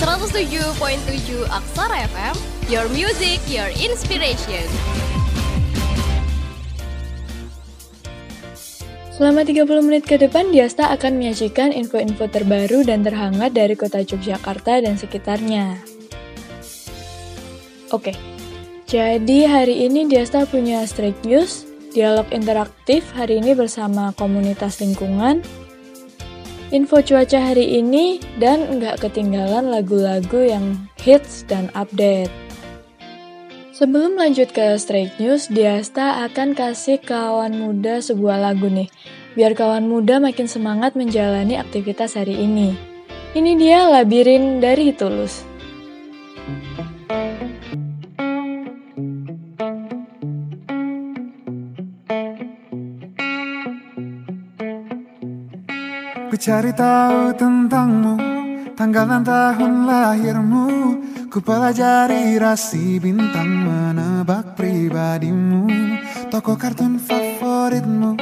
107.7 Aksara FM, Your Music, Your Inspiration. Selama 30 menit ke depan, Diasta akan menyajikan info-info terbaru dan terhangat dari kota Yogyakarta dan sekitarnya. Oke, jadi hari ini Diasta punya Strike News, dialog interaktif hari ini bersama komunitas lingkungan, info cuaca hari ini, dan nggak ketinggalan lagu-lagu yang hits dan update. Sebelum lanjut ke Strike News, Diasta akan kasih kawan muda sebuah lagu nih, biar kawan muda makin semangat menjalani aktivitas hari ini. Ini dia Labirin dari Tulus. Cari tahu tentangmu Tanggal dan tahun lahirmu. Ku pelajari rasi bintang menebak pribadimu. Toko kartun favoritmu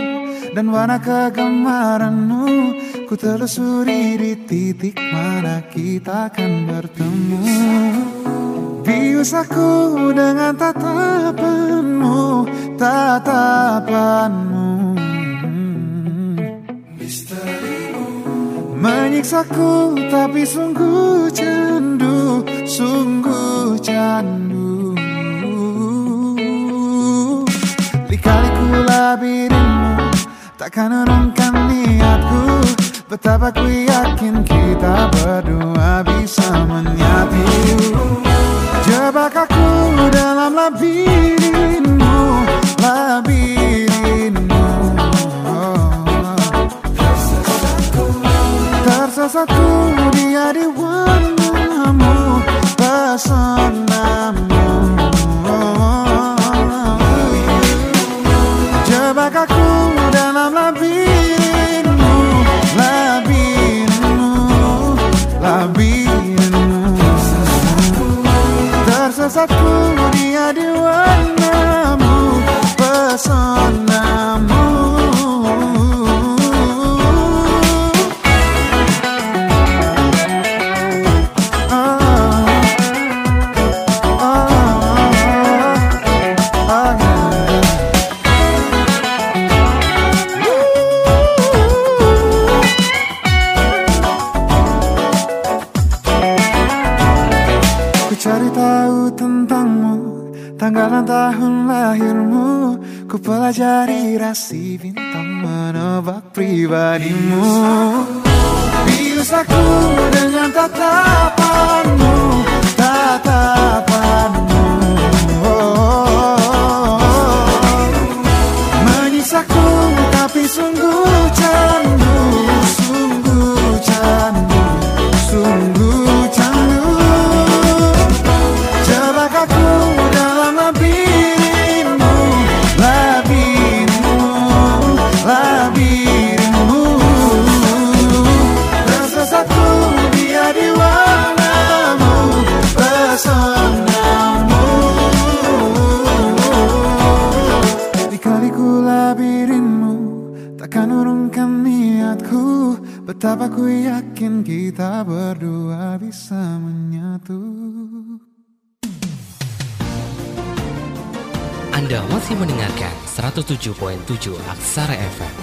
Dan warna kegemaranmu. Ku telusuri di titik mana kita akan bertemu. Bius aku dengan tatapanmu Tatapanmu Menyiksaku tapi sungguh candu Sungguh candu. Lika-liku labirinmu Takkan urungkan niatku. Betapa ku yakin kita berdua bisa menyatu. Jebak aku dalam labirinmu Labirinmu Tersesatku dia di warnamu Pesonamu Jebak aku dalam labirinmu 107.7 Aksara FM.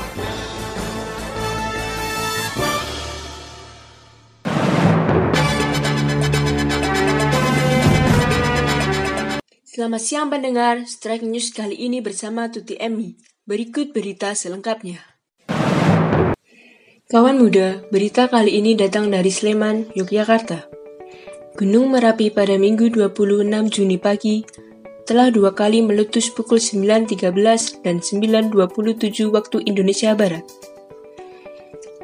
Selamat siang pendengar, Strike News kali ini bersama Tuti Emi. Berikut berita selengkapnya. Kawan muda, berita kali ini datang dari Sleman, Yogyakarta. Gunung Merapi pada Minggu 26 Juni pagi telah dua kali meletus pukul 9.13 dan 9.27 waktu Indonesia Barat.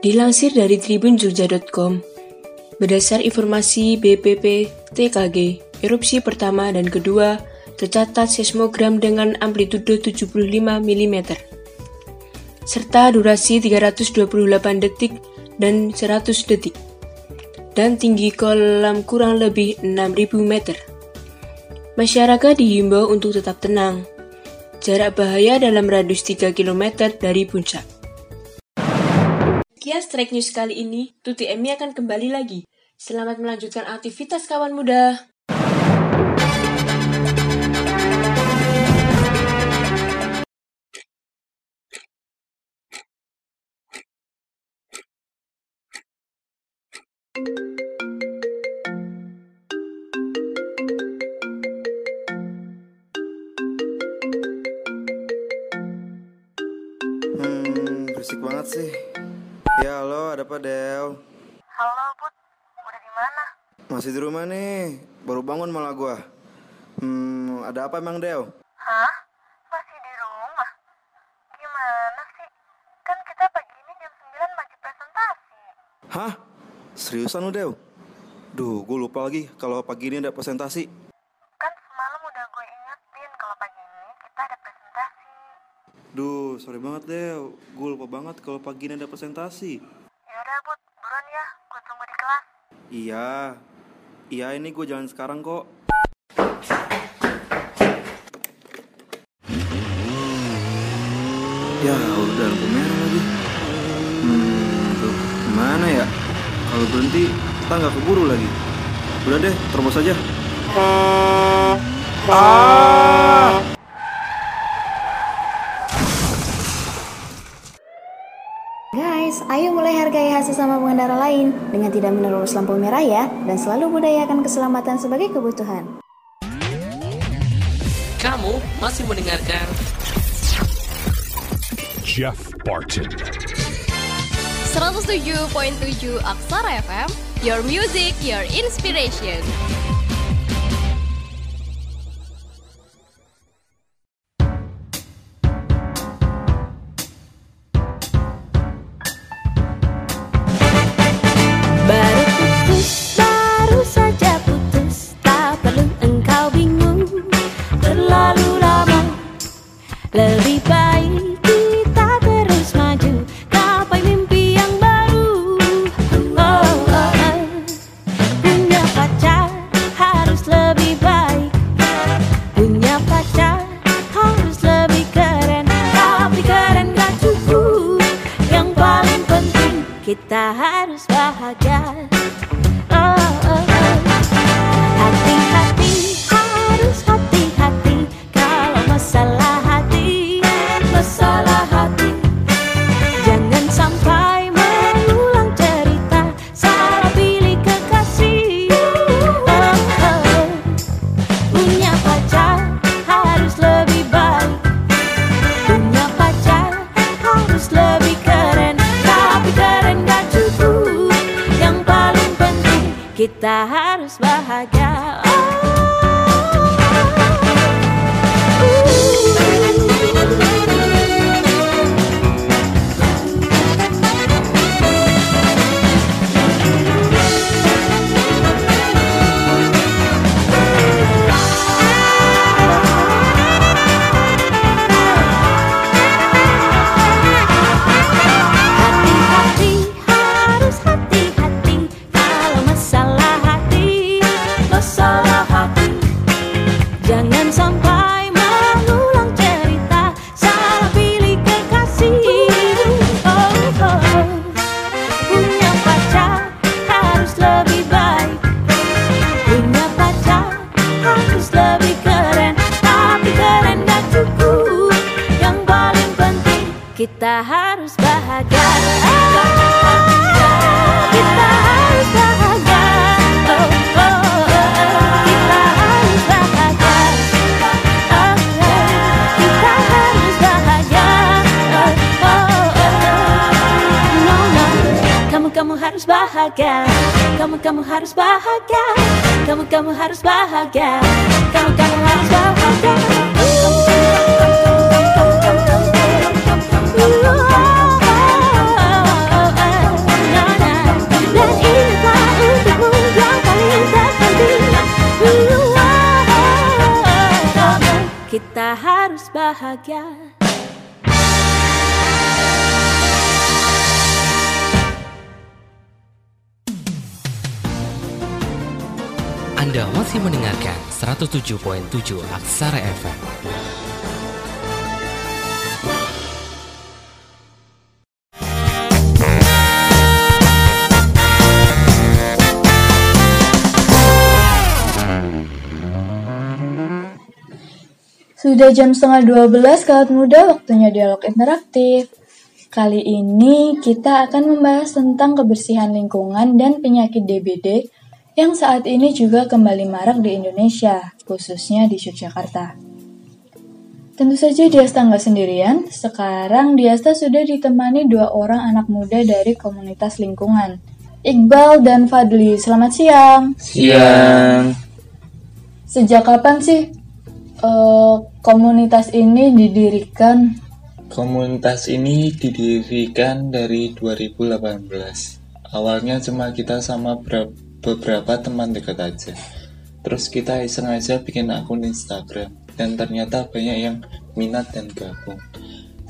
Dilansir dari tribunjogja.com, Berdasar informasi BPP TKG, erupsi pertama dan kedua tercatat seismogram dengan amplitudo 75 mm serta durasi 328 detik dan 100 detik dan tinggi kolam kurang lebih 6000 meter. Masyarakat dihimbau untuk tetap tenang. Jarak bahaya dalam radius 3 km dari puncak. Sekian Strike News kali ini, Tuti Emi akan kembali lagi. Selamat melanjutkan aktivitas kawan muda. Hmm, banget sih. Ya halo, ada apa Del? Halo Put, udah di mana? Masih di rumah nih, baru bangun malah gua. Hmm, ada apa emang Del? Hah? Masih di rumah? Gimana sih? Kan kita pagi ini jam 9 masih presentasi. Hah? Seriusan lu Del? Duh, gue lupa lagi kalau pagi ini ada presentasi. Kan semalam udah gue ingetin kalau pagi ini kita ada presentasi. Duh, sorry banget Del. Gue lupa banget kalau pagi ini ada presentasi. Yaudah Put, buruan ya, gue tunggu di kelas. Iya, iya ini gue jalan sekarang kok. Ya udah lampu merah lagi. Hmm, tuh mana ya? Kalau berhenti, kita nggak keburu lagi. Udah deh, terobos aja. Guys, sesama pengendara lain dengan tidak menerobos lampu merah ya, dan selalu budayakan keselamatan sebagai kebutuhan. Kamu masih mendengarkan Jeff Barton. 107.7 Aksara FM, your music, your inspiration. harus bahagia. Kamu kamu harus bahagia. Kamu kamu harus bahagia. Kamu kamu harus bahagia. Dan inilah untukmu yang paling Kita harus bahagia. Anda masih mendengarkan 107.7 Aksara FM. Sudah jam setengah 12 kawat muda waktunya dialog interaktif. Kali ini kita akan membahas tentang kebersihan lingkungan dan penyakit DBD yang saat ini juga kembali marak di Indonesia, khususnya di Yogyakarta. Tentu saja Diasta nggak sendirian, sekarang Diasta sudah ditemani dua orang anak muda dari komunitas lingkungan, Iqbal dan Fadli. Selamat siang. Siang. Sejak kapan sih eh, komunitas ini didirikan? Komunitas ini didirikan dari 2018. Awalnya cuma kita sama ber- beberapa teman dekat aja. Terus kita iseng aja bikin akun Instagram dan ternyata banyak yang minat dan gabung.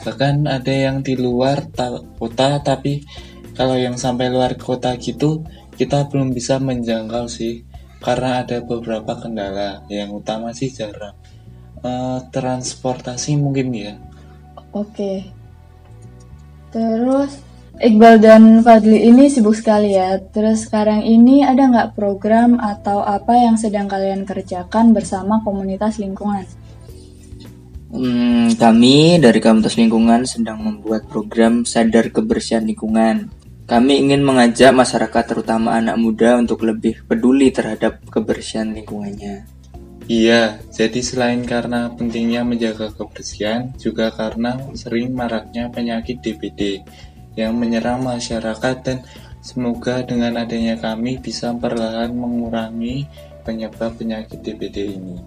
Bahkan ada yang di luar ta- kota tapi kalau yang sampai luar kota gitu kita belum bisa menjangkau sih karena ada beberapa kendala. Yang utama sih jarak. Eh, transportasi mungkin ya. Oke. Terus Iqbal dan Fadli ini sibuk sekali ya. Terus sekarang ini ada nggak program atau apa yang sedang kalian kerjakan bersama komunitas lingkungan? Hmm, kami dari Komunitas Lingkungan sedang membuat program sadar kebersihan lingkungan. Kami ingin mengajak masyarakat terutama anak muda untuk lebih peduli terhadap kebersihan lingkungannya. Iya, jadi selain karena pentingnya menjaga kebersihan, juga karena sering maraknya penyakit DBD yang menyerang masyarakat dan semoga dengan adanya kami bisa perlahan mengurangi penyebab penyakit DBD ini.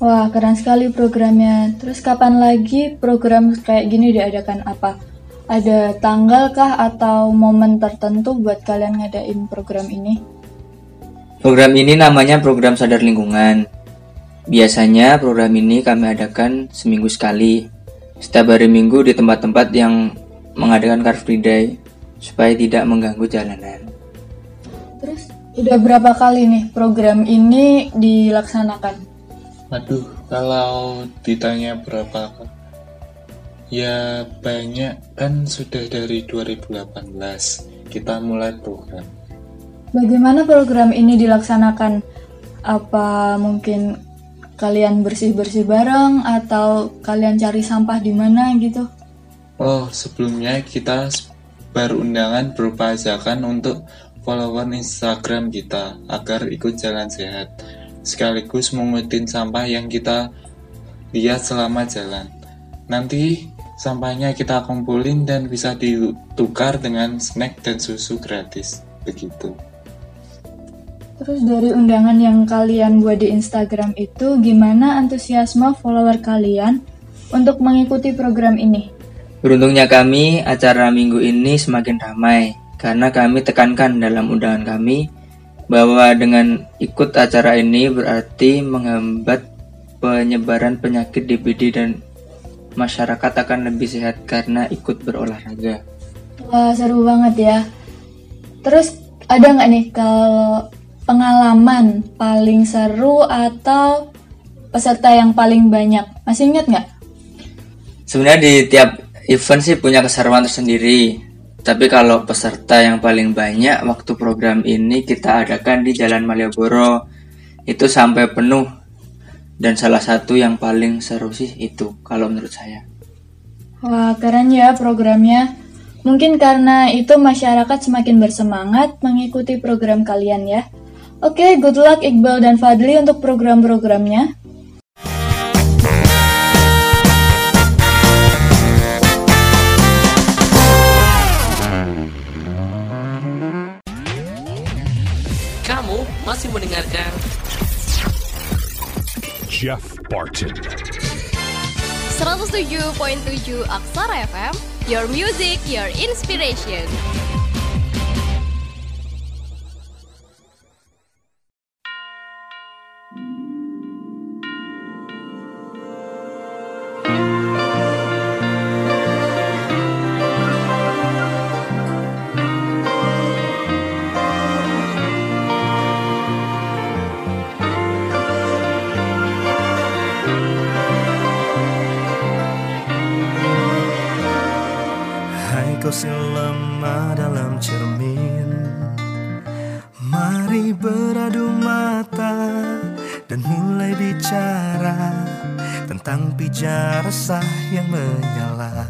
Wah, keren sekali programnya. Terus kapan lagi program kayak gini diadakan apa? Ada tanggal kah atau momen tertentu buat kalian ngadain program ini? Program ini namanya program sadar lingkungan. Biasanya program ini kami adakan seminggu sekali. Setiap hari minggu di tempat-tempat yang mengadakan Car Free Day supaya tidak mengganggu jalanan. Terus udah berapa kali nih program ini dilaksanakan? Waduh, kalau ditanya berapa Ya banyak kan sudah dari 2018 kita mulai program. Bagaimana program ini dilaksanakan? Apa mungkin kalian bersih-bersih bareng atau kalian cari sampah di mana gitu? Oh, sebelumnya kita berundangan berupa ajakan untuk follower Instagram kita agar ikut jalan sehat, sekaligus mengutin sampah yang kita lihat selama jalan. Nanti sampahnya kita kumpulin dan bisa ditukar dengan snack dan susu gratis. Begitu. Terus dari undangan yang kalian buat di Instagram itu, gimana antusiasme follower kalian untuk mengikuti program ini? Beruntungnya kami, acara minggu ini semakin ramai karena kami tekankan dalam undangan kami bahwa dengan ikut acara ini berarti menghambat penyebaran penyakit DBD dan masyarakat akan lebih sehat karena ikut berolahraga. Wah, seru banget ya. Terus ada nggak nih kalau pengalaman paling seru atau peserta yang paling banyak? Masih ingat nggak? Sebenarnya di tiap event sih punya keseruan tersendiri. Tapi kalau peserta yang paling banyak waktu program ini kita adakan di Jalan Malioboro itu sampai penuh dan salah satu yang paling seru sih itu kalau menurut saya. Wah, keren ya programnya. Mungkin karena itu masyarakat semakin bersemangat mengikuti program kalian ya. Oke, good luck Iqbal dan Fadli untuk program-programnya. Masih mendengarkan Jeff Barton. 107.7 Aksara FM, your music, your inspiration. Bicara tentang pijar resah yang menyala.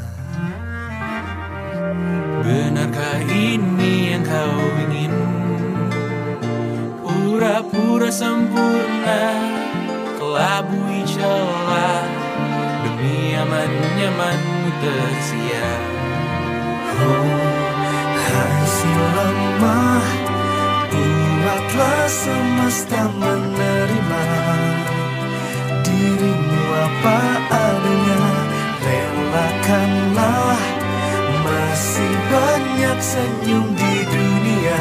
Benarkah ini yang kau ingin? Pura-pura sempurna Kelabui celah Demi aman nyamanmu tersiar Oh, hai si lemah Buatlah semesta menerima Dirimu apa adanya. Relakanlah Masih banyak senyum di dunia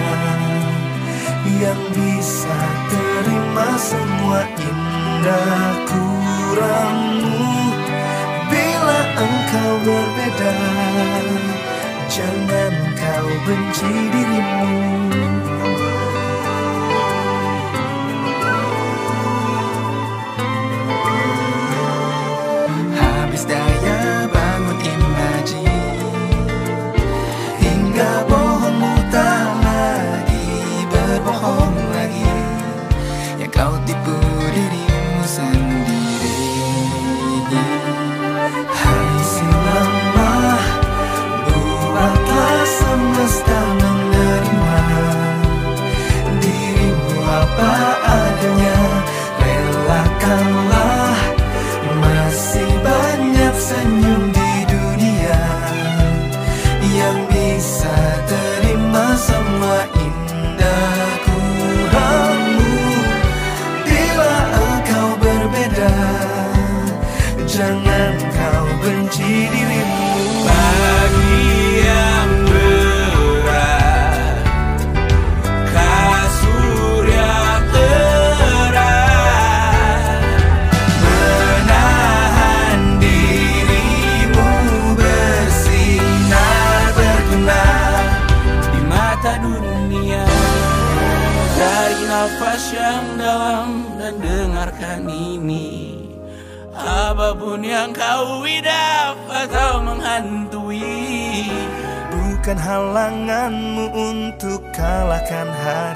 Yang bisa terima semua indah kurangmu. Bila engkau berbeda Jangan kau benci dirimu kalahkan hari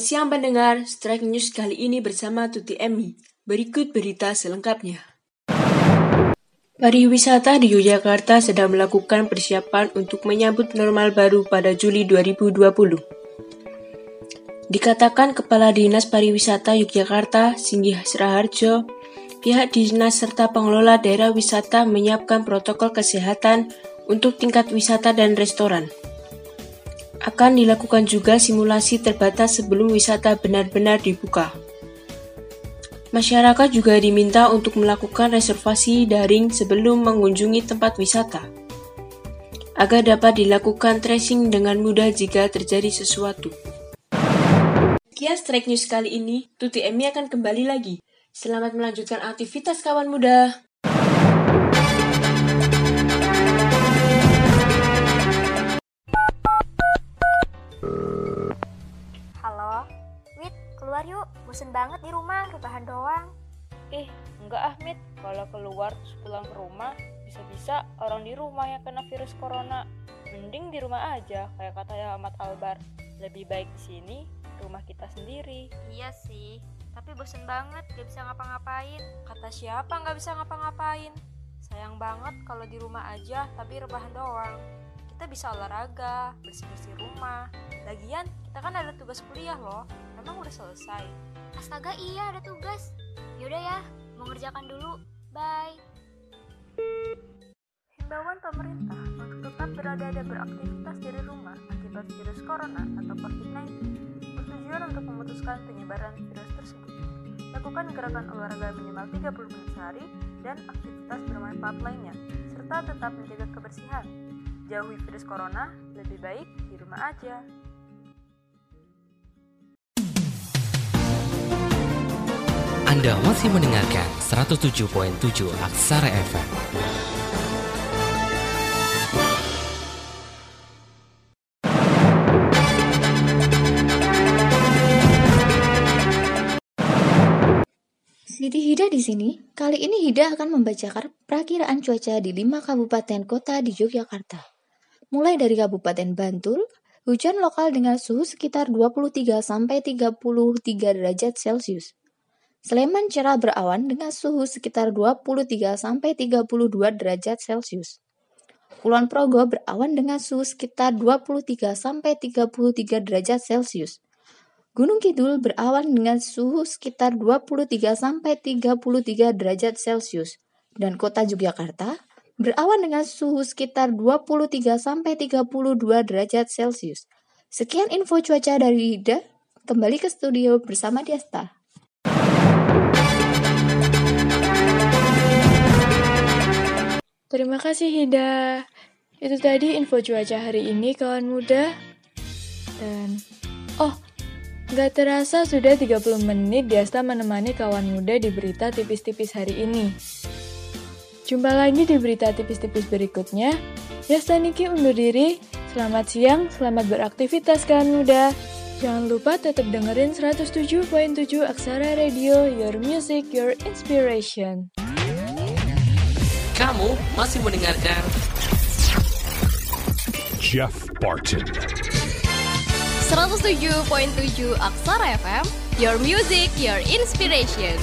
siang pendengar, Strike News kali ini bersama Tuti Emi. Berikut berita selengkapnya. Pariwisata di Yogyakarta sedang melakukan persiapan untuk menyambut normal baru pada Juli 2020. Dikatakan Kepala Dinas Pariwisata Yogyakarta, Singgih Raharjo, pihak dinas serta pengelola daerah wisata menyiapkan protokol kesehatan untuk tingkat wisata dan restoran. Akan dilakukan juga simulasi terbatas sebelum wisata benar-benar dibuka. Masyarakat juga diminta untuk melakukan reservasi daring sebelum mengunjungi tempat wisata, agar dapat dilakukan tracing dengan mudah jika terjadi sesuatu. Sekian Strike News kali ini, Tuti Emi akan kembali lagi. Selamat melanjutkan aktivitas kawan muda. Halo, Wit, keluar yuk. Bosen banget di rumah, rebahan doang. Ih, enggak ah, Mit. Kalau keluar terus pulang ke rumah, bisa-bisa orang di rumah yang kena virus corona. Mending di rumah aja, kayak kata Ahmad Albar. Lebih baik di sini, rumah kita sendiri. Iya sih, tapi bosen banget gak bisa ngapa-ngapain. Kata siapa nggak bisa ngapa-ngapain? Sayang banget kalau di rumah aja tapi rebahan doang. Kita bisa olahraga, bersih-bersih rumah. Lagian, kita kan ada tugas kuliah loh. Emang udah selesai. Astaga iya ada tugas. Yaudah ya, mau ngerjakan dulu. Bye. Himbauan pemerintah untuk tetap berada dan beraktivitas dari rumah akibat virus corona atau COVID-19 bertujuan untuk memutuskan penyebaran virus tersebut. Lakukan gerakan olahraga minimal 30 menit sehari dan aktivitas bermanfaat lainnya, serta tetap menjaga kebersihan. Jauhi virus corona, lebih baik di rumah aja. Anda masih mendengarkan 107.7 Aksara FM. Siti Hida di sini. Kali ini Hida akan membacakan perakiraan cuaca di 5 kabupaten kota di Yogyakarta. Mulai dari Kabupaten Bantul, hujan lokal dengan suhu sekitar 23 sampai 33 derajat Celcius. Sleman cerah berawan dengan suhu sekitar 23 sampai 32 derajat Celcius. Kulon Progo berawan dengan suhu sekitar 23 sampai 33 derajat Celcius. Gunung Kidul berawan dengan suhu sekitar 23 sampai 33 derajat Celcius dan kota Yogyakarta berawan dengan suhu sekitar 23 sampai 32 derajat Celcius. Sekian info cuaca dari Ida. Kembali ke studio bersama Diasta. Terima kasih Hida. Itu tadi info cuaca hari ini kawan muda. Dan oh, Gak terasa sudah 30 menit Diasta menemani kawan muda di berita tipis-tipis hari ini. Jumpa lagi di berita tipis-tipis berikutnya. Diasta Niki undur diri. Selamat siang, selamat beraktivitas kawan muda. Jangan lupa tetap dengerin 107.7 Aksara Radio, Your Music, Your Inspiration. Kamu masih mendengarkan Jeff Barton. 107.7 Aksara FM, Your Music, Your Inspiration.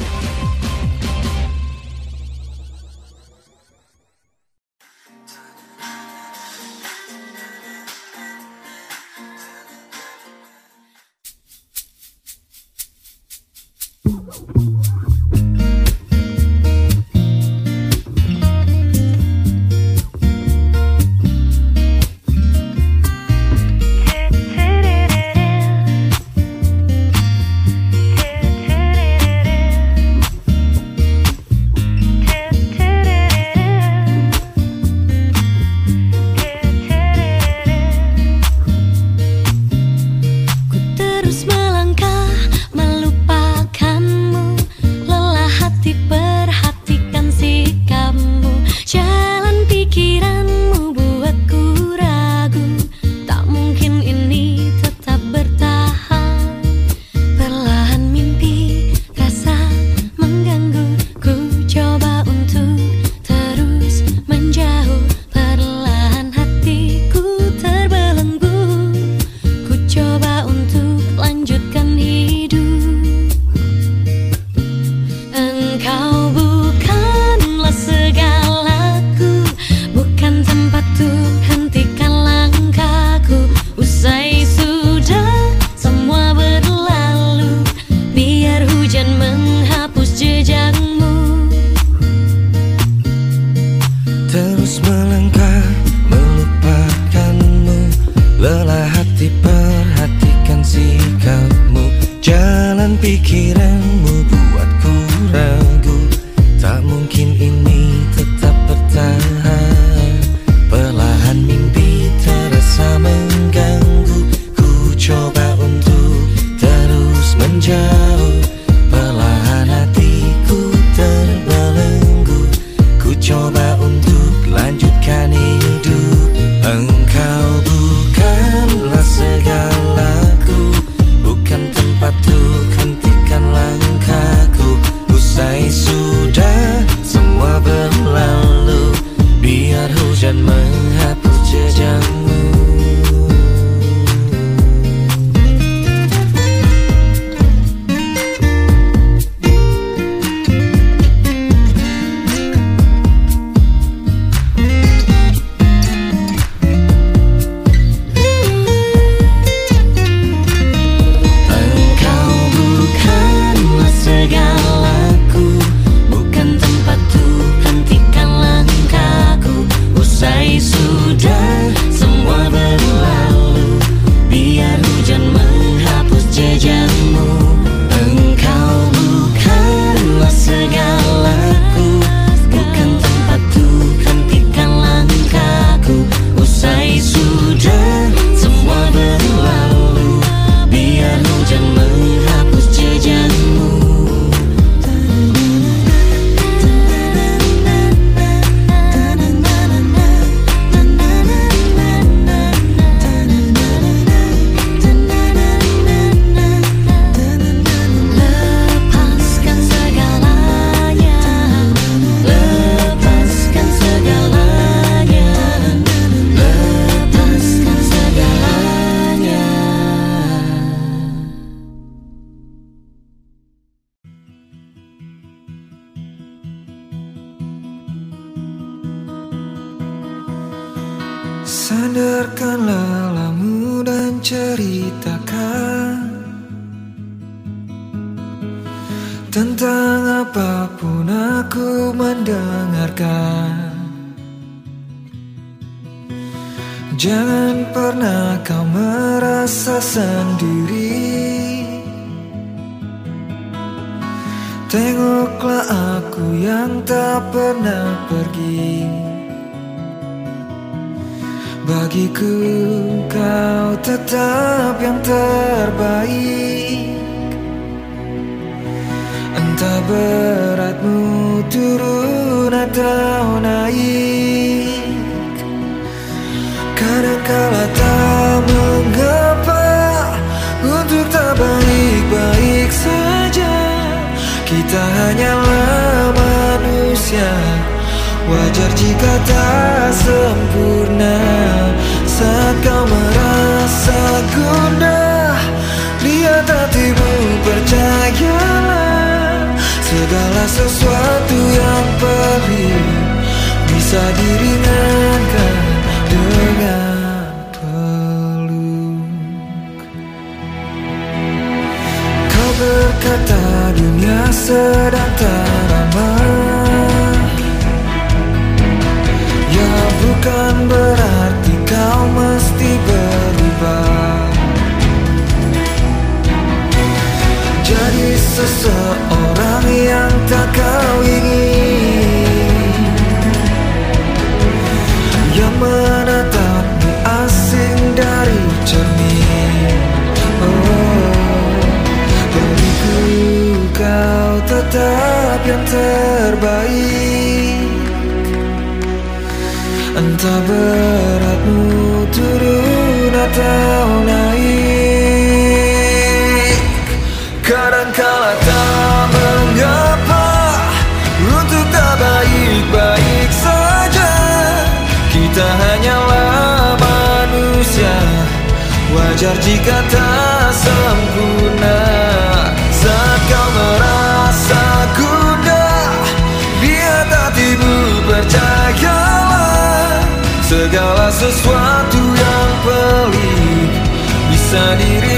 Jangan pernah kau merasa sendiri. Tengoklah aku yang tak pernah pergi. Bagiku kau tetap yang terbaik. Entah beratmu turun atau naik Kadangkala tak mengapa Untuk tak baik-baik saja Kita hanyalah manusia. Wajar jika tak sempurna Saat kau merasa gundah. Lihat hatimu percayalah Segala sesuatu yang perih Bisa diringankan Kita hanyalah manusia. Wajar jika tak sempurna. Saat kau merasa guna Biar hatimu percayalah Segala sesuatu yang pelik. Bisa diri